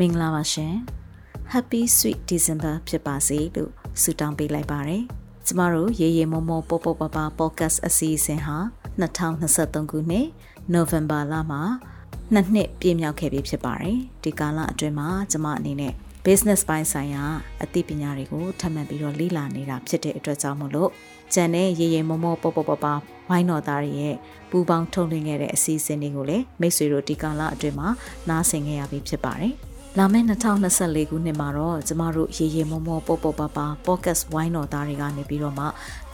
မင်္ဂလာပါရှင် Happy Sweet December ဖြစ်ပါစေလို့ဆုတောင်းပေးလိုက်ပါတယ်ကျမတို့ရေရေမောမောပေါပေါပပ podcast အစီအစဉ်ဟာ2023ခုနှစ် November လမှာနှစ်နှစ်ပြည့်မြောက်ခဲ့ပြီဖြစ်ပါတယ်ဒီကာလအတွင်းမှာကျမအနေနဲ့ business ပိုင်းဆိုင်ရာအသိပညာတွေကိုထပ်မံပြီးတော့လေ့လာနေတာဖြစ်တဲ့အတွက်ကြောင့်မို့လို့ကျန်တဲ့ရေရေမောမောပေါပေါပပဝိုင်းတော်သားတွေရဲ့ပူပေါင်းထုတ်လွှင့်ခဲ့တဲ့အစီအစဉ်တွေကိုလည်းမိတ်ဆွေတို့ဒီကာလအတွင်းမှာနားဆင်ခဲ့ရပြီဖြစ်ပါတယ်။ လာမယ့်2024ခုနှစ်မှာတော့ကျမတို့ရေရေမောမောပေါပေါပပ podcast ဝိုင်းတော်သားတွေကနေပြီးတော့မှ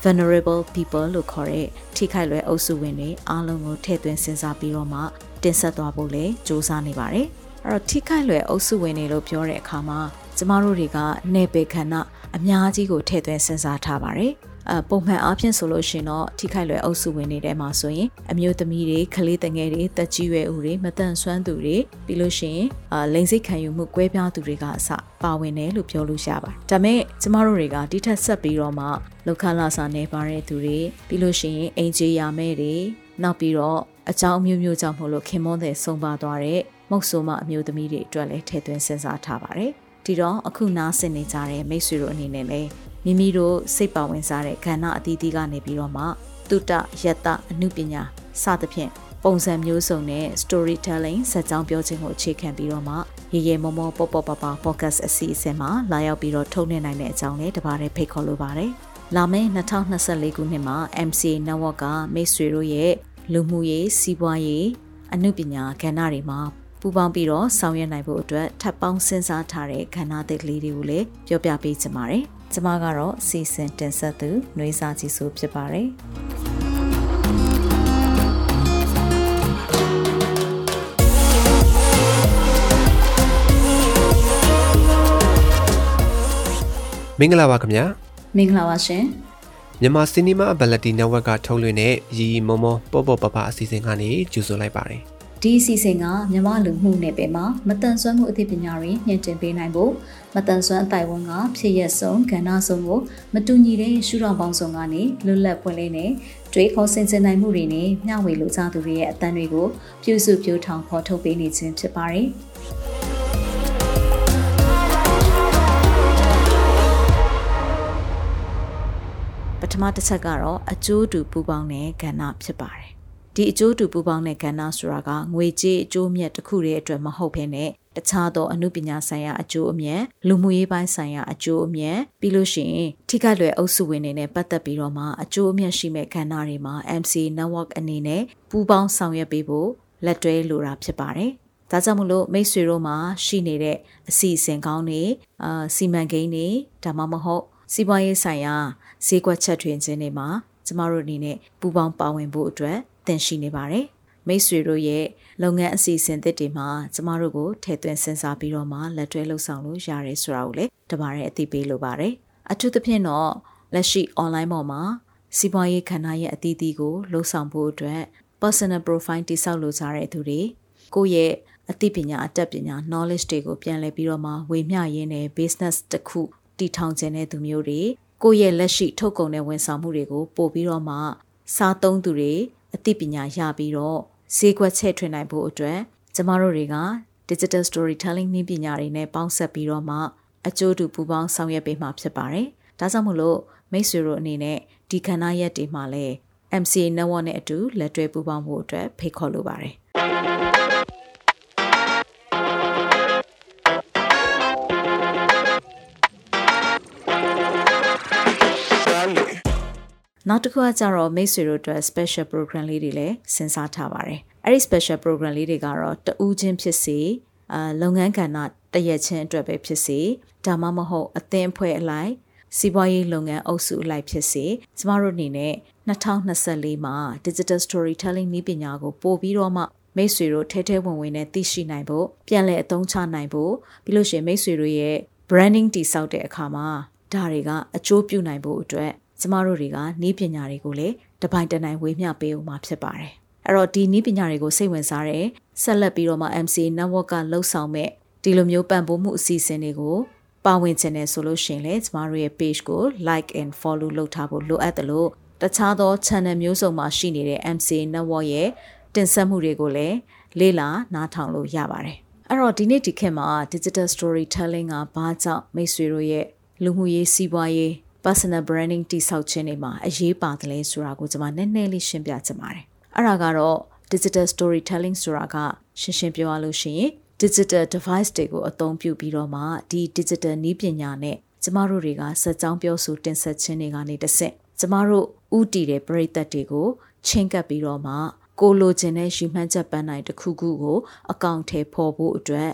vulnerable people လို့ခေါ်တဲ့ထိခိုက်လွယ်အုပ်စုဝင်တွေအားလုံးကိုထည့်သွင်းစဉ်းစားပြီးတော့မှတင်ဆက်သွားဖို့လည်းစ조사နေပါတယ်။အဲ့တော့ထိခိုက်လွယ်အုပ်စုဝင်တွေလို့ပြောတဲ့အခါမှာကျမတို့တွေကနေပေခန္ဓာအများကြီးကိုထည့်သွင်းစဉ်းစားထားပါတယ်။ အပုံမှန်အားဖြင့်ဆိုလို့ရှင်တော့ထိခိုက်လွယ်အုပ်စုဝင်နေတဲ့မှာဆိုရင်အမျိုးသမီးတွေကလေးတငယ်တွေတက်ကြီးရွယ်ဦးတွေမတန်ဆွမ်းသူတွေပြီးလို့ရှိရင်အာလိန်စိတ်ခံယူမှုကွဲပြားသူတွေကအစပါဝင်တယ်လို့ပြောလို့ရပါတယ်။ဒါမဲ့ကျမတို့တွေကတိထက်ဆက်ပြီးတော့မှလောက်ခလာစာနေပါတဲ့သူတွေပြီးလို့ရှိရင်အင်ဂျီယာမဲတွေနောက်ပြီးတော့အကြောင်းအမျိုးမျိုးကြောင့်မို့လို့ခင်မွန်းတဲ့ဆုံးပါသွားတဲ့မုတ်ဆိုးမအမျိုးသမီးတွေအတွက်လည်းထည့်သွင်းစဉ်းစားထားပါတယ်။ဒီတော့အခုနားဆင်နေကြတဲ့မိတ်ဆွေတို့အနေနဲ့လည်း မိမိတို့စိတ်ပါဝင်စားတဲ့ကဏ္ဍအသီးသီးကနေပြီးတော့မှတုတယတအနုပညာစသဖြင့်ပုံစံမျိုးစုံနဲ့ storytelling စက်ကြောင်းပြောခြင်းကိုအခြေခံပြီးတော့မှရေရေမောမောပေါပေါပပ podcast အစီအစဉ်မှာလာရောက်ပြီးတော့ထုတ်လွှင့်နိုင်တဲ့အကြောင်းလေးတပါးလေးဖိတ်ခေါ်လိုပါတယ်။လာမယ့်2024ခုနှစ်မှာ MCA Network ကမိတ်ဆွေတို့ရဲ့လူမှုရေးစီးပွားရေးအမှုပညာကဏ္ဍတွေမှာပူးပေါင်းပြီးတော့ဆောင်ရွက်နိုင်ဖို့အတွက်ထပ်ပေါင်းစဉ်းစားထားတဲ့ကဏ္ဍသစ်ကလေးတွေကိုလည်းပြောပြပေးချင်ပါတယ်။ ကျမကတော့စီစဉ်တင်ဆက်သူຫນွေစာကြီးဆိုဖြစ်ပါတယ်မင်္ဂလာပါခင်ဗျာမင်္ဂလာပါရှင်မြန်မာစီနီမာအဘလတီနက်ဝက်ကထုတ်လွှင့်တဲ့ရီမောမောပေါပေါပပအစီအစဉ်ကနေကြိုဆိုလိုက်ပါတယ် ဒီအစီအစဉ်ကမြန်မာလူမှုနယ်ပယ်မှာမတန်ဆွမ်းမှုအသိပညာတွေညှင့်တင်ပေးနိုင်ဖို့မတန်ဆွမ်းအတိုင်းဝန်ကဖြစ်ရက်ဆုံးကဏ္ဍဆုံးကိုမတူညီတဲ့ရှုထောင့်ပေါင်းစုံကနေလွတ်လပ်ပွင့်လင်းတဲ့တွေးခေါ်ဆင်ခြင်နိုင်မှုတွေနဲ့မျှဝေလိုချသူတွေရဲ့အသံတွေကိုပြုစုပြောထောင်ဖော်ထုတ်ပေးနေခြင်းဖြစ်ပါတယ်။ပထမတစ်ချက်ကတော့အကျိုးတူပူပေါင်းတဲ့ကဏ္ဍဖြစ်ပါတယ် ဒီအကျိုးတူပူပေါင်းတဲ့ကဏ္ဍဆိုတာကငွေကြေးအကျိုးမြတ်တစ်ခုတည်းအတွက်မဟုတ်ဘဲနဲ့တခြားသောအမှုပညာဆိုင်ရာအကျိုးအမြတ်လူမှုရေးပိုင်းဆိုင်ရာအကျိုးအမြတ်ပြီးလို့ရှိရင်ထိခိုက်လွယ်အုပ်စုဝင်တွေနဲ့ပတ်သက်ပြီးတော့မှအကျိုးအမြတ်ရှိမဲ့ကဏ္ဍတွေမှာ MC network အနေနဲ့ပူးပေါင်းဆောင်ရွက်ပေးဖို့လက်တွဲလိုတာဖြစ်ပါတယ်။ဒါကြောင့်မလို့မိတ်ဆွေတို့မှာရှိနေတဲ့အစီအစဉ်ကောင်းတွေအာစီမံကိန်းတွေဒါမှမဟုတ်စီးပွားရေးဆိုင်ရာဈေးကွက်ချက်ထွင်ခြင်းတွေမှာကျမတို့အနေနဲ့ပူးပေါင်းပါဝင်ဖို့အတွက် သင်ရှိနေပါတယ်။မိတ်ဆွေတို့ရဲ့လုပ်ငန်းအစီအစဉ်သစ်တွေမှာကျမတို့ကိုထည့်သွင်းစဉ်းစားပြီးတော့မှလက်တွဲလှုပ်ဆောင်လို့ရတယ်ဆိုတာကိုလည်းတပါးရဲ့အသိပေးလိုပါတယ်။အထူးသဖြင့်တော့လက်ရှိ online ပေါ်မှာစီးပွားရေးခန္ဓာရဲ့အသီးသီးကိုလှုပ်ဆောင်ဖို့အတွက် personal profile တိစောက်လိုကြတဲ့သူတွေကိုယ့်ရဲ့အသိပညာအတတ်ပညာ knowledge တွေကိုပြန်လည်ပြီးတော့မှဝေမျှရင်းနဲ့ business တစ်ခုတည်ထောင်ခြင်းတဲ့သူမျိုးတွေကိုယ့်ရဲ့လက်ရှိထုတ်ကုန်တဲ့ဝန်ဆောင်မှုတွေကိုပို့ပြီးတော့မှစားသုံးသူတွေ အသိပညာရပြီးတော့ဈေးကွက်ချဲ့ထွင်နိုင်ဖို့အတွက်ကျမတို့တွေက digital storytelling နည်းပညာတွေနဲ့ပေါင်းစပ်ပြီးတော့မှအကျိုးတူပူပေါင်းဆောင်ရွက်ပေးမှာဖြစ်ပါတယ်။ဒါကြောင့်မို့လို့မိတ်ဆွေတို့အနေနဲ့ဒီခန္ဓာရက်တွေမှာလည်း MCA network နဲ့အတူလက်တွဲပူးပေါင်းဖို့အတွက်ဖိတ်ခေါ်လိုပါတယ် နောက်တစ်ခုကကြတော့မိတ်ဆွေတို့အတွက် special program လေးတွေလည်းစဉ်းစားထားပါတယ်။အဲ့ဒီ special program လေးတွေကတော့တဦးချင်းဖြစ်စေအာလုပ်ငန်းကဏ္ဍတရက်ချင်းအတွက်ပဲဖြစ်စေဒါမှမဟုတ်အသင်းအဖွဲ့အလိုက်စီးပွားရေးလုပ်ငန်းအုပ်စုအလိုက်ဖြစ်စေကျမတို့အနေနဲ့2024မှာ digital storytelling နည်းပညာကိုပို့ပြီးတော့မှမိတ်ဆွေတို့ထဲထဲဝင်ဝင်နဲ့သိရှိနိုင်ဖို့ပြန်လည်အသုံးချနိုင်ဖို့ပြီးလို့ရှိရင်မိတ်ဆွေတို့ရဲ့ branding တည်ဆောက်တဲ့အခါမှာဒါတွေကအကျိုးပြုနိုင်ဖို့အတွက် ကျမတို့တွေကနီးပညာတွေကိုလည်းတပိုင်တနိုင်ဝေမျှပေးဦးမှာဖြစ်ပါတယ်။အဲ့တော့ဒီနီးပညာတွေကိုစိတ်ဝင်စားတဲ့ဆက်လက်ပြီးတော့မှ MC network ကလှုပ်ဆောင်မဲ့ဒီလိုမျိုးပံ့ပိုးမှုအစီအစဉ်တွေကိုပါဝင်ခြင်းနဲ့ဆိုလို့ရှိရင်လည်းကျမတို့ရဲ့ page ကို like and follow လုပ်ထားဖို့လိုအပ်တယ်လို့တခြားသော channel မျိုးစုံမှာရှိနေတဲ့ MC network ရဲ့တင်ဆက်မှုတွေကိုလည်းလေ့လာနားထောင်လို့ရပါတယ်။အဲ့တော့ဒီနေ့ဒီခေတ်မှာ digital storytelling ကဘာကြောင့်မိတ်ဆွေတို့ရဲ့လူမှုရေးစီးပွားရေး personal branding တိဆောက်ခြင်းတွေမှာအရေးပါတယ်လဲဆိုတာကိုကျွန်မနည်းနည်းလေးရှင်းပြချင်ပါတယ်အဲ့ဒါကတော့ digital storytelling ဆိုတာကရှင်းရှင်းပြောရလို့ရှိရင် digital device တွေကိုအသုံးပြုပြီးတော့မှဒီ digital နည်းပညာနဲ့ကျမတို့တွေကစက်ကြောင်းပြောဆိုတင်ဆက်ခြင်းတွေကနေတဆင့်ကျမတို့ဥတီတဲ့ပရိသတ်တွေကိုချင်းကပ်ပြီးတော့မှကိုလိုချင်တဲ့ရှုမှန်းချက်ပန်းနိုင်တစ်ခုခုကိုအကောင့်ထဲပေါ်ဖို့အတွက်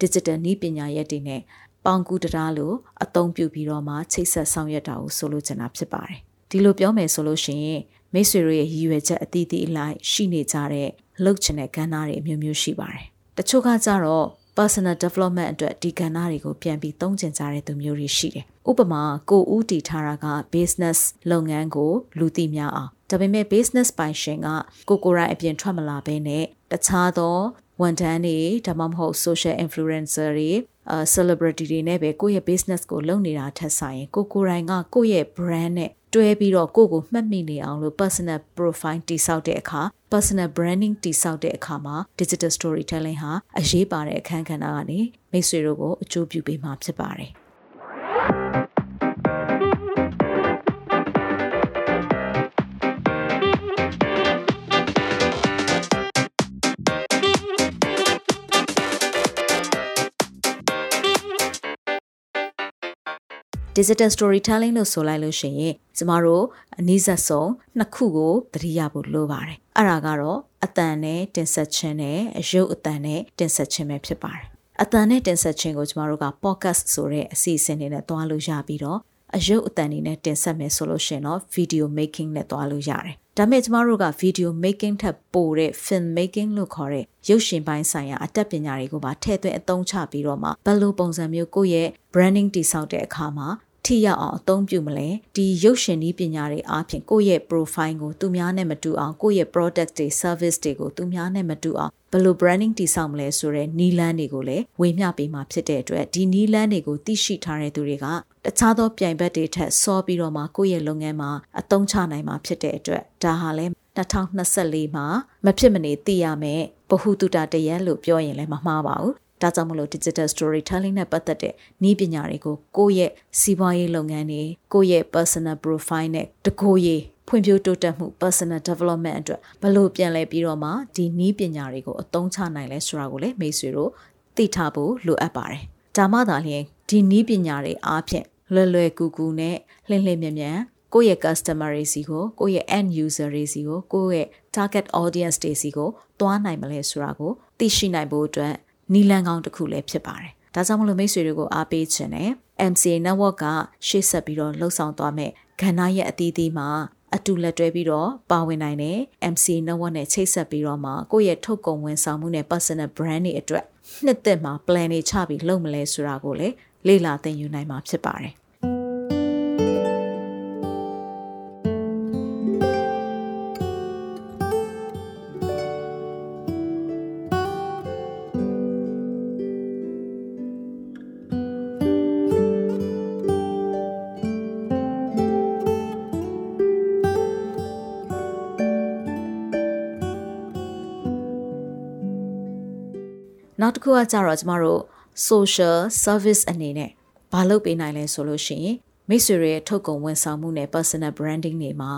digital နည်းပညာရက်တွေနဲ့ ပေါင်ကူတရားလိုအသုံးပြုပြီးတော့မှချိတ်ဆက်ဆောင်ရွက်တာကိုဆိုလိုချင်တာဖြစ်ပါတယ်ဒီလိုပြောမယ်ဆိုလို့ရှိရင်မိတ်ဆွေတို့ရဲ့ရည်ရွယ်ချက်အသီးသီးအလိုက်ရှိနေကြတဲ့လှုပ်ချင်တဲ့ကဏ္ဍတွေအမျိုးမျိုးရှိပါတယ်တချို့ကကြတော့ personal development အတွက်ဒီကဏ္ဍတွေကိုပြန်ပြီးသုံးကျင်ကြတဲ့သူမျိုးတွေရှိတယ်။ဥပမာကိုဦးတည်ထားတာက business လုပ်ငန်းကိုလူသိများအောင်ဒါပေမဲ့ business ပိုင်ရှင်ကကိုကိုရိုင်းအပြင်ထွက်မလာဘဲနဲ့တခြားသောဝန်ထမ်းတွေဒါမှမဟုတ် social influencer တွေ အာ celebrity တွေနဲ့ပဲကိုယ့်ရဲ့ business ကိုလုပ်နေတာထက်ဆိုင်ရင်ကိုကိုရိုင်းကကိုယ့်ရဲ့ brand နဲ့တွဲပြီးတော့ကိုယ့်ကိုမှတ်မိနေအောင်လို့ personal profile တိစောက်တဲ့အခါ personal branding တိစောက်တဲ့အခါမှာ digital storytelling ဟာအရေးပါတဲ့အခန်းကဏ္ဍကနေမိတ်ဆွေတို့ကိုအကျိုးပြုပေးမှာဖြစ်ပါတယ်။ digital storytelling လို့ဆိုလိုက်လို့ရှိရင်ကျမတို့အနည်းဆက်ဆုံးနှစ်ခုကိုသတိရဖို့လိုပါတယ်။အဲ့ဒါကတော့အတန်နဲ့တင်ဆက်ခြင်းနဲ့အယုတ်အတန်နဲ့တင်ဆက်ခြင်းပဲဖြစ်ပါတယ်။အတန်နဲ့တင်ဆက်ခြင်းကိုကျမတို့က podcast ဆိုတဲ့အစီအစဉ်တွေနဲ့တွားလို့ရပြီးတော့အယုတ်အတန်တွေနဲ့တင်ဆက်မယ်ဆိုလို့ရှိရင်တော့ video making နဲ့တွားလို့ရတယ်။ ဒါမဲ့ကျမတို့က video making ထက်ပိုတဲ့ film making လို့ခေါ်တဲ့ရုပ်ရှင်ပိုင်းဆိုင်ရာအတတ်ပညာတွေကိုပါထည့်သွင်းအသုံးချပြီးတော့မှဘယ်လိုပုံစံမျိုးကိုယ့်ရဲ့ branding တိစောက်တဲ့အခါမှာ ထိရောက်အောင်အသုံးပြုမလဲဒီရုပ်ရှင်နည်းပညာတွေအားဖြင့်ကိုယ့်ရဲ့ profile ကိုသူများနဲ့မတူအောင်ကိုယ့်ရဲ့ product တွေ service တွေကိုသူများနဲ့မတူအောင်ဘယ်လို branding တည်ဆောက်မလဲဆိုတဲ့နီးလန်းတွေကိုလည်းဝေမျှပေးမှာဖြစ်တဲ့အတွက်ဒီနီးလန်းတွေကိုသိရှိထားတဲ့သူတွေကတခြားသောပြိုင်ဘက်တွေထက်စောပြီးတော့မှကိုယ့်ရဲ့လုပ်ငန်းမှာအသုံးချနိုင်မှာဖြစ်တဲ့အတွက်ဒါဟာလည်း2024မှာမဖြစ်မနေသိရမယ်ဗဟုသုတတရက်လို့ပြောရင်လည်းမမှားပါဘူး ဒါကြောင့်မလို့ digital storytelling နဲ့ပတ်သက်တဲ့နည်းပညာတွေကိုကိုယ့်ရဲ့စီးပွားရေးလုပ်ငန်းတွေကိုယ့်ရဲ့ personal profile နဲ့တကိုယ်ရေးဖွံ့ဖြိုးတိုးတက်မှု personal development အတွက်ဘလို့ပြန်လဲပြီးတော့မှဒီနည်းပညာတွေကိုအသုံးချနိုင်လဲဆိုတာကိုလည်းမိတ်ဆွေတို့သိထားဖို့လိုအပ်ပါတယ်။ဒါမှသာလျှင်ဒီနည်းပညာတွေအားဖြင့်လွယ်လွယ်ကူကူနဲ့လှင်လှင်မြန်မြန်ကိုယ့်ရဲ့ customer တွေစီကိုကိုယ့်ရဲ့ end user တွေစီကိုကိုယ့်ရဲ့ target audience တွေစီကိုတွားနိုင်မလဲဆိုတာကိုသိရှိနိုင်ဖို့အတွက် နီလန်ကောင်းတစ်ခုလည်းဖြစ်ပါတယ်။ဒါကြောင့်မလို့မိတ်ဆွေတွေကိုအားပေးခြင်းနဲ့ MCA network ကရှေ့ဆက်ပြီးတော့လှုပ်ဆောင်သွားမယ်ကဏ္ဍရဲ့အသီးသီးမှာအတူလက်တွဲပြီးတော့ပါဝင်နိုင်တဲ့ MC network နဲ့ချိတ်ဆက်ပြီးတော့မှကိုယ့်ရဲ့ထုတ်ကုန်ဝန်ဆောင်မှုနဲ့ personal brand တွေအတွက်နှစ်သက်မှာ plan တွေချပြီးလုပ်မလဲဆိုတာကိုလည်းလေ့လာသင်ယူနိုင်မှာဖြစ်ပါတယ် နောက်တစ်ခုကကြတော့ကျမတို့ social service အနေနဲ့ဘာလုပ်ပေးနိုင်လဲဆိုလို့ရှိရင်မိတ်ဆွေတွေရဲ့ထုတ်ကုန်ဝန်ဆောင်မှုနဲ့ personal branding တွေမှာ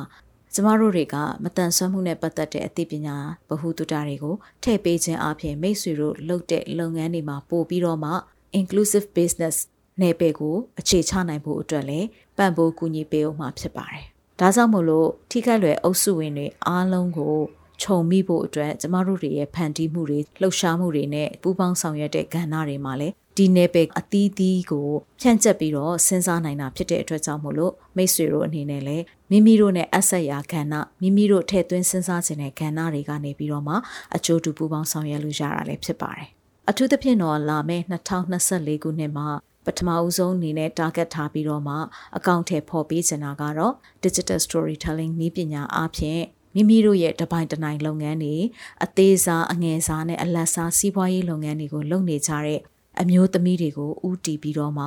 ကျမတို့တွေကမတန်ဆွမ်းမှုနဲ့ပတ်သက်တဲ့အသိပညာဗဟုသုတတွေကိုထည့်ပေးခြင်းအပြင်မိတ်ဆွေတို့လုပ်တဲ့လုပ်ငန်းတွေမှာပို့ပြီးတော့မှ inclusive business နယ်ပယ်ကိုအခြေချနိုင်ဖို့အတွက်လည်းပံ့ပိုးကူညီပေးအောင်မှာဖြစ်ပါတယ်။ဒါကြောင့်မို့လို့ထိခိုက်လွယ်အုပ်စုဝင်တွေအားလုံးကို ခြုံမိဖို့အတွက်ကျမတို့တွေရဲ့ဖန်တီးမှုတွေလှုပ်ရှားမှုတွေနဲ့ပူးပေါင်းဆောင်ရွက်တဲ့ကဏ္ဍတွေမှာလည်းဒီနယ်ပယ်အသီးသီးကိုဖြန့်ကျက်ပြီးတော့စဉ်းစားနိုင်တာဖြစ်တဲ့အတွက်ကြောင့်မို့လို့မိတ်ဆွေတို့အနေနဲ့လည်းမိမိတို့နဲ့အဆက်ရာကဏ္ဍမိမိတို့ထည့်သွင်းစဉ်းစားခြင်းတဲ့ကဏ္ဍတွေကနေပြီးတော့မှအကျိုးတူပူးပေါင်းဆောင်ရွက်လို့ရတာလည်းဖြစ်ပါတယ်။အထူးသဖြင့်တော့လာမယ့်2024ခုနှစ်မှာပထမဦးဆုံးအနေနဲ့ target ထားပြီးတော့မှအကောင့်ထဲပေါ်ပေးချင်တာကတော့ digital storytelling နည်းပညာအပြင် မိမိတို့ရဲ့တပိုင်းတနိုင်လုပ်ငန်းတွေအသေးစားအငယ်စားနဲ့အလတ်စားစီးပွားရေးလုပ်ငန်းတွေကိုလုပ်နေကြတဲ့အမျိုးသမီးတွေကိုဦးတည်ပြီးတော့မှ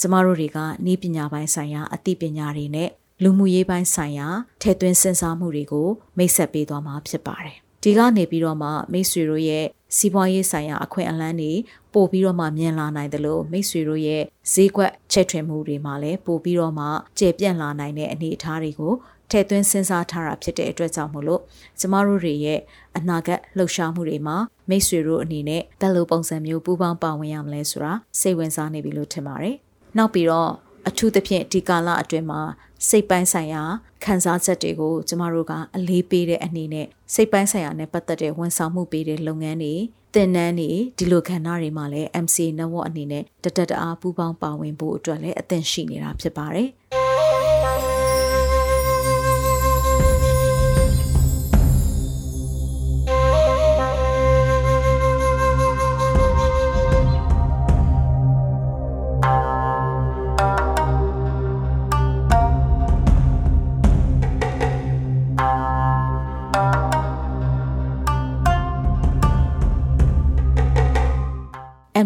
ကျမတို့တွေကဤပညာပိုင်းဆိုင်ရာအသိပညာတွေနဲ့လူမှုရေးပိုင်းဆိုင်ရာထည့်သွင်းစဉ်းစားမှုတွေကိုမိတ်ဆက်ပေးသွားမှာဖြစ်ပါတယ်။ဒီကနေပြီးတော့မှမိတ်ဆွေတို့ရဲ့စီးပွားရေးဆိုင်ရာအခွင့်အလမ်းတွေပို့ပြီးတော့မှမြင်လာနိုင်တယ်လို့မိတ်ဆွေတို့ရဲ့ဈေးကွက်ချက်ထွင်မှုတွေမှာလည်းပို့ပြီးတော့မှကျေပြန့်လာနိုင်တဲ့အနေအထားတွေကို ထည့်သွင်းစဉ်းစားထားတာဖြစ်တဲ့အတွက်ကြောင့်မို့လို့ကျမတို့တွေရဲ့အနာဂတ်လှုပ်ရှားမှုတွေမှာမိတ်ဆွေတို့အနေနဲ့ဘယ်လိုပုံစံမျိုးပူးပေါင်းပါဝင်ရမလဲဆိုတာစိတ်ဝင်စားနေပြီလို့ထင်ပါတယ်။နောက်ပြီးတော့အထူးသဖြင့်ဒီကာလအတွင်းမှာစိတ်ပိုင်းဆိုင်ရာခံစားချက်တွေကိုကျမတို့ကအလေးပေးတဲ့အနေနဲ့စိတ်ပိုင်းဆိုင်ရာနဲ့ပတ်သက်တဲ့ဝန်ဆောင်မှုပေးတဲ့လုပ်ငန်းတွေသင်တန်းတွေဒီလိုခန္ဓာတွေမှာလည်း MC Network အနေနဲ့တတတအားပူးပေါင်းပါဝင်ဖို့အတွက်လည်းအသင့်ရှိနေတာဖြစ်ပါတယ်။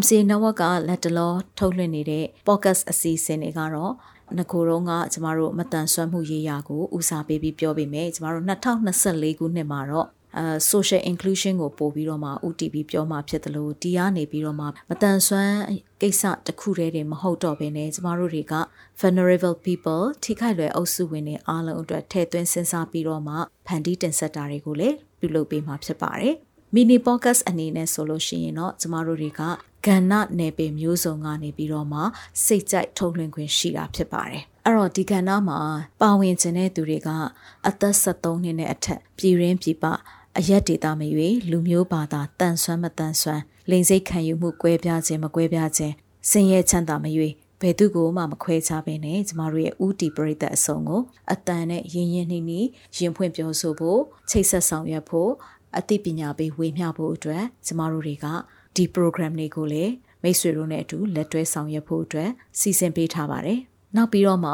MC Network ကလက်တလောထုတ်လွှင့်နေတဲ့ podcast အစီအစဉ်တွေကတော့ငကိုတော့ကကျမတို့မတန်ဆွမ်းမှုရေးရာကိုဦးစားပေးပြီးပြောပေးမယ်ကျမတို့2024ခုနှစ်မှာတော့အဲ social inclusion ကိုပို့ပြီးတော့မှ UTP ပြောမှဖြစ်တယ်လို့ဒီကနေပြီးတော့မှမတန်ဆွမ်းကိစ္စတစ်ခုတည်းတင်မဟုတ်တော့ဘဲနဲ့ကျမတို့တွေက vulnerable people ထိခိုက်လွယ်အုပ်စုဝင်တွေအားလုံးအတွက်ထည့်သွင်းစဉ်းစားပြီးတော့မှဖန်တီးတင်ဆက်တာတွေကိုလည်းပြုလုပ်ပေးမှာဖြစ်ပါတယ် မီနီပေါ့ကတ်အနေနဲ့ဆိုလို့ရှိရင်တော့ကျမတို့တွေကကဏ္ဍနယ်ပယ်မျိုးစုံကနေပြီးတော့မှစိတ်ကြိုက်ထုတ်လွှင့်ခွင့်ရှိတာဖြစ်ပါတယ်အဲ့တော့ဒီကဏ္ဍမှာပါဝင်ခြင်းတဲ့သူတွေကအသက်73နှစ်နဲ့အထက်ပြည်ရင်းပြည်ပအရက်ဒေတာမရွေလူမျိုးဘာသာတန်ဆွမ်းမတန်ဆွမ်းလိန်စိတ်ခံယူမှုကွဲပြားခြင်းမကွဲပြားခြင်းစင်ရဲချမ်းသာမရွေဘယ်သူကိုမှမခွဲခြားဘဲနဲ့ကျမတို့ရဲ့ဥတီပရိသတ်အစုံကိုအတန်နဲ့ရင်းရင်းနှီးနှီးရင်ဖွင့်ပြောဆိုဖို့ချိတ်ဆက်ဆောင်ရွက်ဖို့ အသိပညာပေးဝေမျှဖို့အတွက်ကျမတို့တွေကဒီ program တွေကိုလည်းမိတ်ဆွေတို့နဲ့အတူလက်တွဲဆောင်ရွက်ဖို့အတွက်စီစဉ်ပေးထားပါတယ်။နောက်ပြီးတော့မှ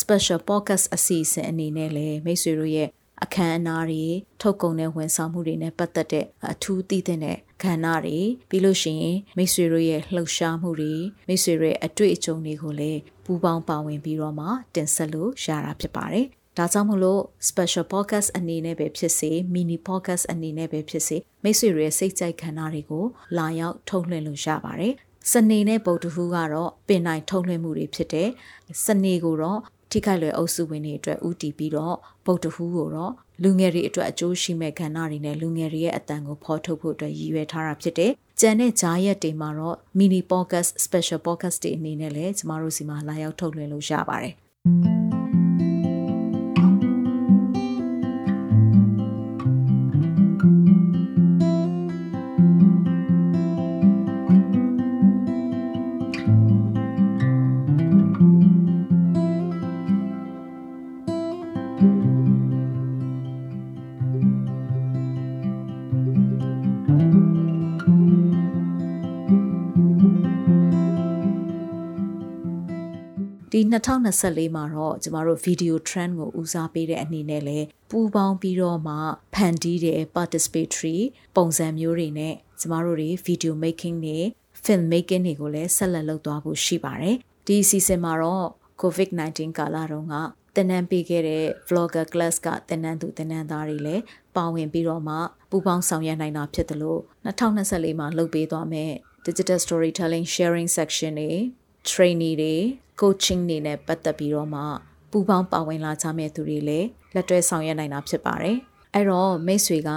special podcast အစီအစဉ်အနေနဲ့လည်းမိတ်ဆွေတို့ရဲ့အခမ်းအနားတွေထုတ်ကုန်တဲ့ဝန်ဆောင်မှုတွေနဲ့ပတ်သက်တဲ့အထူးသိတဲ့ခန္ဓာတွေပြီးလို့ရှိရင်မိတ်ဆွေတို့ရဲ့လှုပ်ရှားမှုတွေမိတ်ဆွေတို့ရဲ့အတွေ့အကြုံတွေကိုလည်းပူးပေါင်းပါဝင်ပြီးတော့မှတင်ဆက်လို့ရတာဖြစ်ပါတယ် ဒါကြောင့်မလို့ special podcast အနေနဲ့ပဲဖြစ်စေ mini podcast အနေနဲ့ပဲဖြစ်စေမိတ်ဆွေတွေရဲ့စိတ်ကြိုက်ခန္ဓာတွေကိုလာရောက်ထုတ်လွှင့်လို့ရပါတယ်။စနေနဲ့ပုတ်တဟူးကတော့ပင်နိုင်ထုတ်လွှင့်မှုတွေဖြစ်တယ်။စနေကိုတော့ထိခိုက်လွယ်အုပ်စုဝင်တွေအတွက်ဥတီပြီးတော့ပုတ်တဟူးကိုတော့လူငယ်တွေအတွက်အကျိုးရှိမဲ့ကဏ္ဍတွေနဲ့လူငယ်တွေရဲ့အတန်ကိုဖော်ထုတ်ဖို့အတွက်ရည်ရွယ်ထားတာဖြစ်တယ်။ကျန်တဲ့ဂျားရက်တွေမှာတော့ mini podcast special podcast တွေအနေနဲ့လည်းကျမတို့စီမှာလာရောက်ထုတ်လွှင့်လို့ရပါတယ်။ ဒီ2024မှာတော့ကျမတို့ video trend ကိုဦးစားပေးတဲ့အနေနဲ့လဲပူပေါင်းပြီးတော့မှဖန်တီးတဲ့ participatory ပုံစံမျိုးတွေနဲ့ကျမတို့တွေ video making တွေ film making တွေကိုလည်းဆက်လက်လုပ်သွားဖို့ရှိပါတယ်ဒီအစီအစဉ်မှာတော့ covid-19 ကာလတုန်းကသင်တန်းပေးခဲ့တဲ့ vlogger class ကသင်တန်းသူသင်တန်းသားတွေလည်းပါဝင်ပြီးတော့မှပူပေါင်းဆောင်ရွက်နိုင်တာဖြစ်တယ်လို့2024မှာလုပ်ပေးသွားမယ် digital storytelling sharing section တွေ trainee တွေ coaching နေနဲ့ပတ်သက်ပြီးတော့မှပူပေါင်းပါဝင်လာကြမဲ့သူတွေလည်းလက်တွဲဆောင်ရွက်နိုင်တာဖြစ်ပါတယ်။အဲ့တော့မိတ်ဆွေက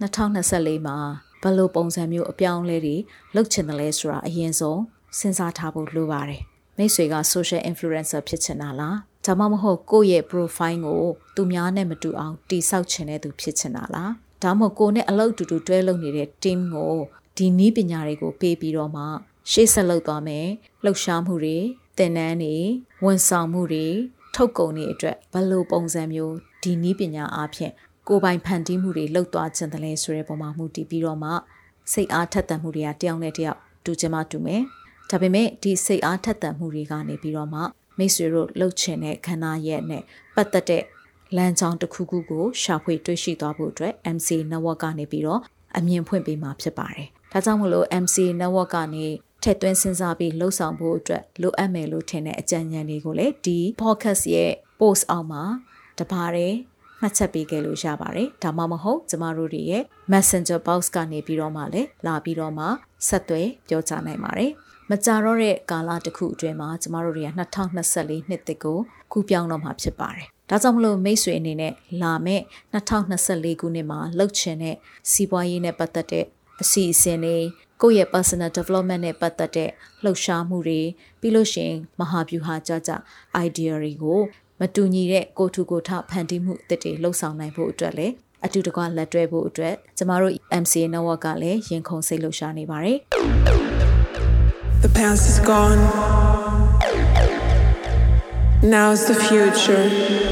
2024မှာဘယ်လိုပုံစံမျိုးအပြောင်းလဲတွေလုပ်ချင်တယ်လဲဆိုတာအရင်ဆုံးစဉ်းစားထားဖို့လိုပါတယ်။မိတ်ဆွေက social influencer ဖြစ်ချင်တာလား။ဒါမှမဟုတ်ကိုယ့်ရဲ့ profile ကိုသူများနဲ့မတူအောင်တိဆောက်ချင်တဲ့သူဖြစ်ချင်တာလား။ဒါမှမဟုတ်ကိုယ်နဲ့အလုပ်တူတူတွဲလုပ်နေတဲ့ team ကိုဒီနည်းပညာတွေကိုပေးပြီးတော့မှ ရှေ့ဆက်လုပ်သွားမယ်လှုပ်ရှားမှုတွေသင်တန်းတွေဝန်ဆောင်မှုတွေထုတ်ကုန်တွေအတွက်ဘယ်လိုပုံစံမျိုးဒီနည်းပညာအားဖြင့်ကိုယ်ပိုင်ဖန်တီးမှုတွေလှုပ်သွားခြင်းတလဲဆိုတဲ့ပုံမှန်မှုတည်ပြီးတော့မှစိတ်အားထက်သန်မှုတွေကတယောက်နဲ့တယောက်တူချင်မှတူမယ်။ဒါပေမဲ့ဒီစိတ်အားထက်သန်မှုတွေကနေပြီးတော့မှမိတ်ဆွေတို့လှုပ်ချင်တဲ့ခန္ဓာရဲ့နဲ့ပတ်သက်တဲ့လမ်းကြောင်းတစ်ခုခုကိုရှာဖွေတွေ့ရှိသွားဖို့အတွက် MC network ကနေပြီးတော့အမြင်ဖွင့်ပေးမှာဖြစ်ပါတယ်။ဒါကြောင့်မလို့ MC network ကနေ ထည့်သွင်းစဉ်းစားပြီးလှုပ်ဆောင်ဖို့အတွက်လိုအပ်မယ်လို့ထင်တဲ့အကြံဉာဏ်တွေကိုလည်းဒီ podcast ရဲ့ post အောက်မှာတပါးတယ်မှတ်ချက်ပေးခဲ့လို့ရပါတယ်ဒါမှမဟုတ်ကျမတို့တွေရဲ့ Messenger box ကနေပြီးတော့မှလည်းလာပြီးတော့မှဆက်သွယ်ပြောကြနိုင်ပါတယ်မကြတော့တဲ့ကာလတစ်ခုအတွင်းမှာကျမတို့တွေက2024နှစ်သစ်ကိုကူးပြောင်းတော့မှာဖြစ်ပါတယ်။ဒါကြောင့်မလို့မိတ်ဆွေအနေနဲ့လာမယ့်2024ခုနှစ်မှာလှုပ်ချင်တဲ့စီးပွားရေးနဲ့ပတ်သက်တဲ့အစီအစဉ်တွေ ကိုယ့်ရဲ့ personal development နဲ့ပတ်သက်တဲ့လှုပ်ရှားမှုတွေပြီးလို့ရှိရင်မဟာဗျူဟာကြကြ idea တွေကိုမတူညီတဲ့ကိုထုကိုထဖန်တီးမှုအသစ်တွေလှုပ်ဆောင်နိုင်ဖို့အတွက်လည်းအတူတကွလက်တွဲဖို့အတွက်ကျမတို့ MCA network ကလည်းရင်ခုန်စိတ်လှုပ်ရှားနေပါတယ် The past is gone. Now's the future.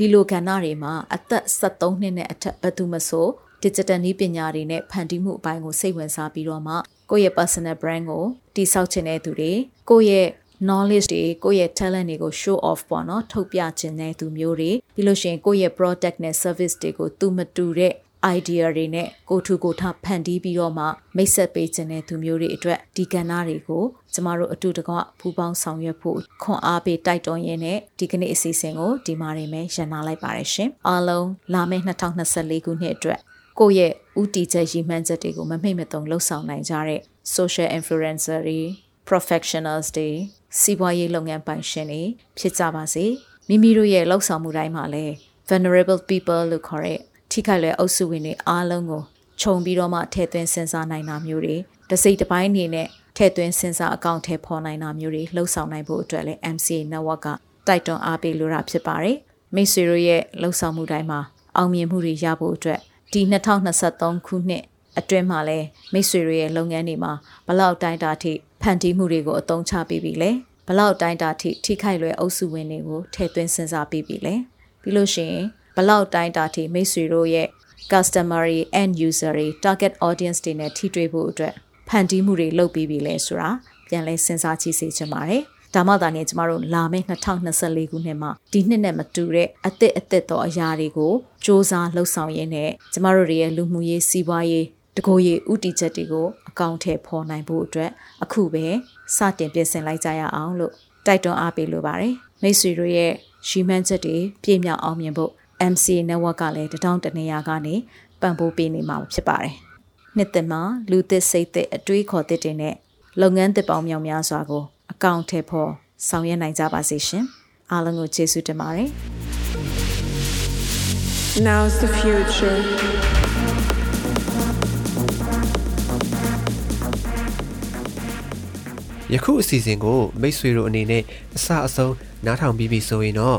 ဒီလိုကဏ္ဍတွေမှာအသက်73နှစ်နဲ့အထက်ဘယ်သူမဆို digital နည်းပညာတွေနဲ့ဖန်တီးမှုအပိုင်းကိုစိတ်ဝင်စားပြီးတော့မှကိုယ့်ရဲ့ personal brand ကိုတည်ဆောက်ခြင်းတဲ့သူတွေကိုယ့်ရဲ့ knowledge တွေကိုယ့်ရဲ့ talent တွေကို show off ပေါ့နော်ထုတ်ပြခြင်းတဲ့သူမျိုးတွေပြီးလို့ရှိရင်ကိုယ့်ရဲ့ product နဲ့ service တွေကိုသူမတူတဲ့ idea တွေနဲ့ကိုထူကိုထဖန်တီးပြီးတော့မှမိတ်ဆက်ပေးခြင်းတဲ့သူမျိုးတွေအတွက်ဒီကဏ္ဍတွေကိုကျမတို့အတူတကွပူးပေါင်းဆောင်ရွက်ဖို့ခွန်အားပေးတိုက်တွန်းရင်းနဲ့ဒီကနေ့အစီအစဉ်ကိုဒီမှာနေမယ်ရန်နာလိုက်ပါတယ်ရှင်အားလုံးလာမယ့်2024ခုနှစ်အတွက်ကိုယ့်ရဲ့ဥတီချက်ရည်မှန်းချက်တွေကိုမမိတ်မတုံလှုပ်ဆောင်နိုင်ကြတဲ့ social influencer တွေ professionals တွေစီးပွားရေးလုပ်ငန်းပိုင်ရှင်တွေဖြစ်ကြပါစေမိမိတို့ရဲ့လှုပ်ဆောင်မှုတိုင်းမှာလည်း vulnerable people လို့ခေါ်တဲ့ ထိခိုက်လွယ်အုပ်စုဝင်တွေအားလုံးကိုခြုံပြီးတော့မှထည့်သွင်းစဉ်းစားနိုင်တာမျိုးတွေတစိမ့်တစ်ပိုင်းအနေနဲ့ထည့်သွင်းစဉ်းစားအကောင့်ထဲပေါ်နိုင်တာမျိုးတွေလှုပ်ဆောင်နိုင်ဖို့အတွက်လည်း MCA network ကတိုက်တွန်းအားပေးလိုတာဖြစ်ပါတယ်မိတ်ဆွေတို့ရဲ့လှုပ်ဆောင်မှုတိုင်းမှာအောင်မြင်မှုတွေရဖို့အတွက်ဒီ2023ခုနှစ်အတွင်းမှာလဲမိတ်ဆွေတို့ရဲ့လုပ်ငန်းတွေမှာဘလောက်တိုင်းတာထိဖန်တီးမှုတွေကိုအသုံးချပေးပြီလဲဘလောက်တိုင်းတာထိထိခိုက်လွယ်အုပ်စုဝင်တွေကိုထည့်သွင်းစဉ်းစားပေးပြီလဲပြီးလို့ရှိရင် ဘလောက်တိုင်းတာထိမိတ်ဆွေတို့ရဲ့ customer တွေ end user တွေ target audience တွေနဲ့ထိတွေ့ဖို့အတွက်ဖန်တီးမှုတွေလုပ်ပြီးပြီလဲဆိုတာပြန်လဲစဉ်းစားကြည့်စေချင်ပါတယ်ဒါမှသာနဲ့ကျမတို့လာမယ့်2024ခုနှစ်မှာဒီနှစ်နဲ့မတူတဲ့အသစ်အသစ်သောအရာတွေကိုစ조사လှုပ်ဆောင်ရင်းနဲ့ကျမတို့ရဲ့လူမှုရေးစီးပွားရေးတကိုယ်ရေးဥတီချက်တွေကိုအကောင့်ထဲပေါ်နိုင်ဖို့အတွက်အခုပဲစတင်ပြင်ဆင်လိုက်ကြရအောင်လို့တိုက်တွန်းအားပေးလိုပါတယ်မိတ်ဆွေတို့ရဲ့ရှိမှန်းချက်တွေပြည့်မြောက်အောင်မြင်ဖို့ MC network ကလည်းတထောင်တနေရာကနေပံ့ပိုးပေးနေမှာဖြစ်ပါတယ်နှစ်သက်မှာလူသစ်စိတ်သစ်အတွေးခေါ်သစ်တွေနဲ့လုပ်ငန်းသစ်ပေါင်းမြောင်များစွာကိုအကောင့်ထဲပေါ်ဆောင်ရွက်နိုင်ကြပါစေရှင်အားလုံးကိုကျေးဇူးတင်ပါတယ် Now's the future. ယခုအစီအစဉ်ကိုမိတ်ဆွေတို့အနေနဲ့အစအဆုံးနားထောင်ပြီးပြီဆိုရင်တော့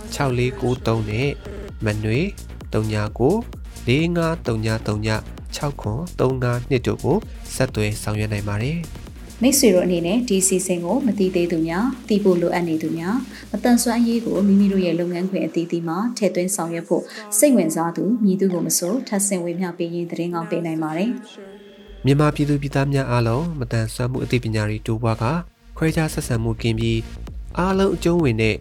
6493နဲ့မနွေ39 453939 6352တို့ကိုဆက်သွယ်ဆောင်ရွက်နိုင်ပါတယ်မိတ်ဆွေတို့အနေနဲ့ဒီအစီအစဉ်ကိုမသိသေးသူများသိဖို့လိုအပ်နေသူများမတန်ဆွမ်းရေးကိုမိမိတို့ရဲ့လုပ်ငန်းခွင်အသီးသီးမှာထည့်သွင်းဆောင်ရွက်ဖို့စိတ်ဝင်စားသူမြည်သူကိုမဆိုထပ်ဆင့်ဝေမျှပေးရင်သတင်းကောင်းပေးနိုင်ပါတယ်မြန်မာပြည်သူပြည်သားများအားလုံးမတန်ဆွမ်းမှုအသိပညာတွေတိုးပွားကခွဲခြားဆက်ဆံမှုကင်းပြီးအားလုံးအကျုံးဝင်တဲ့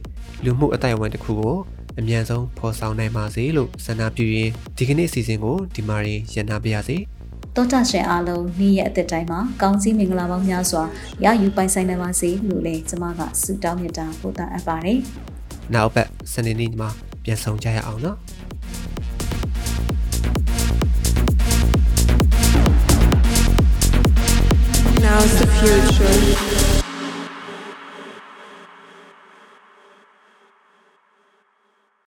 လူမှုအတိုင်းအဝန်တစ်ခုကိုအမြန်ဆုံးဖော်ဆောင်နိုင်ပါစေလို့ဆန္ဒပြုရင်းဒီကနေ့အစီအစဉ်ကိုဒီမှာရင်ရန်နာပါရစေတောတာရှင်အားလုံးနေ့ရက်အသက်တိုင်းမှာကောင်းစည်းမင်္ဂလာပေါင်းများစွာရယူပိုင်ဆိုင်နိုင်ပါစေလို့လည်းကျွန်မကဆုတောင်းမြတ်တာပို့တာအပ်ပါတယ်။နောက်ပတ်စနေနေ့မှာပြန်ဆောင်ကြရအောင်နော်။ Now's the future.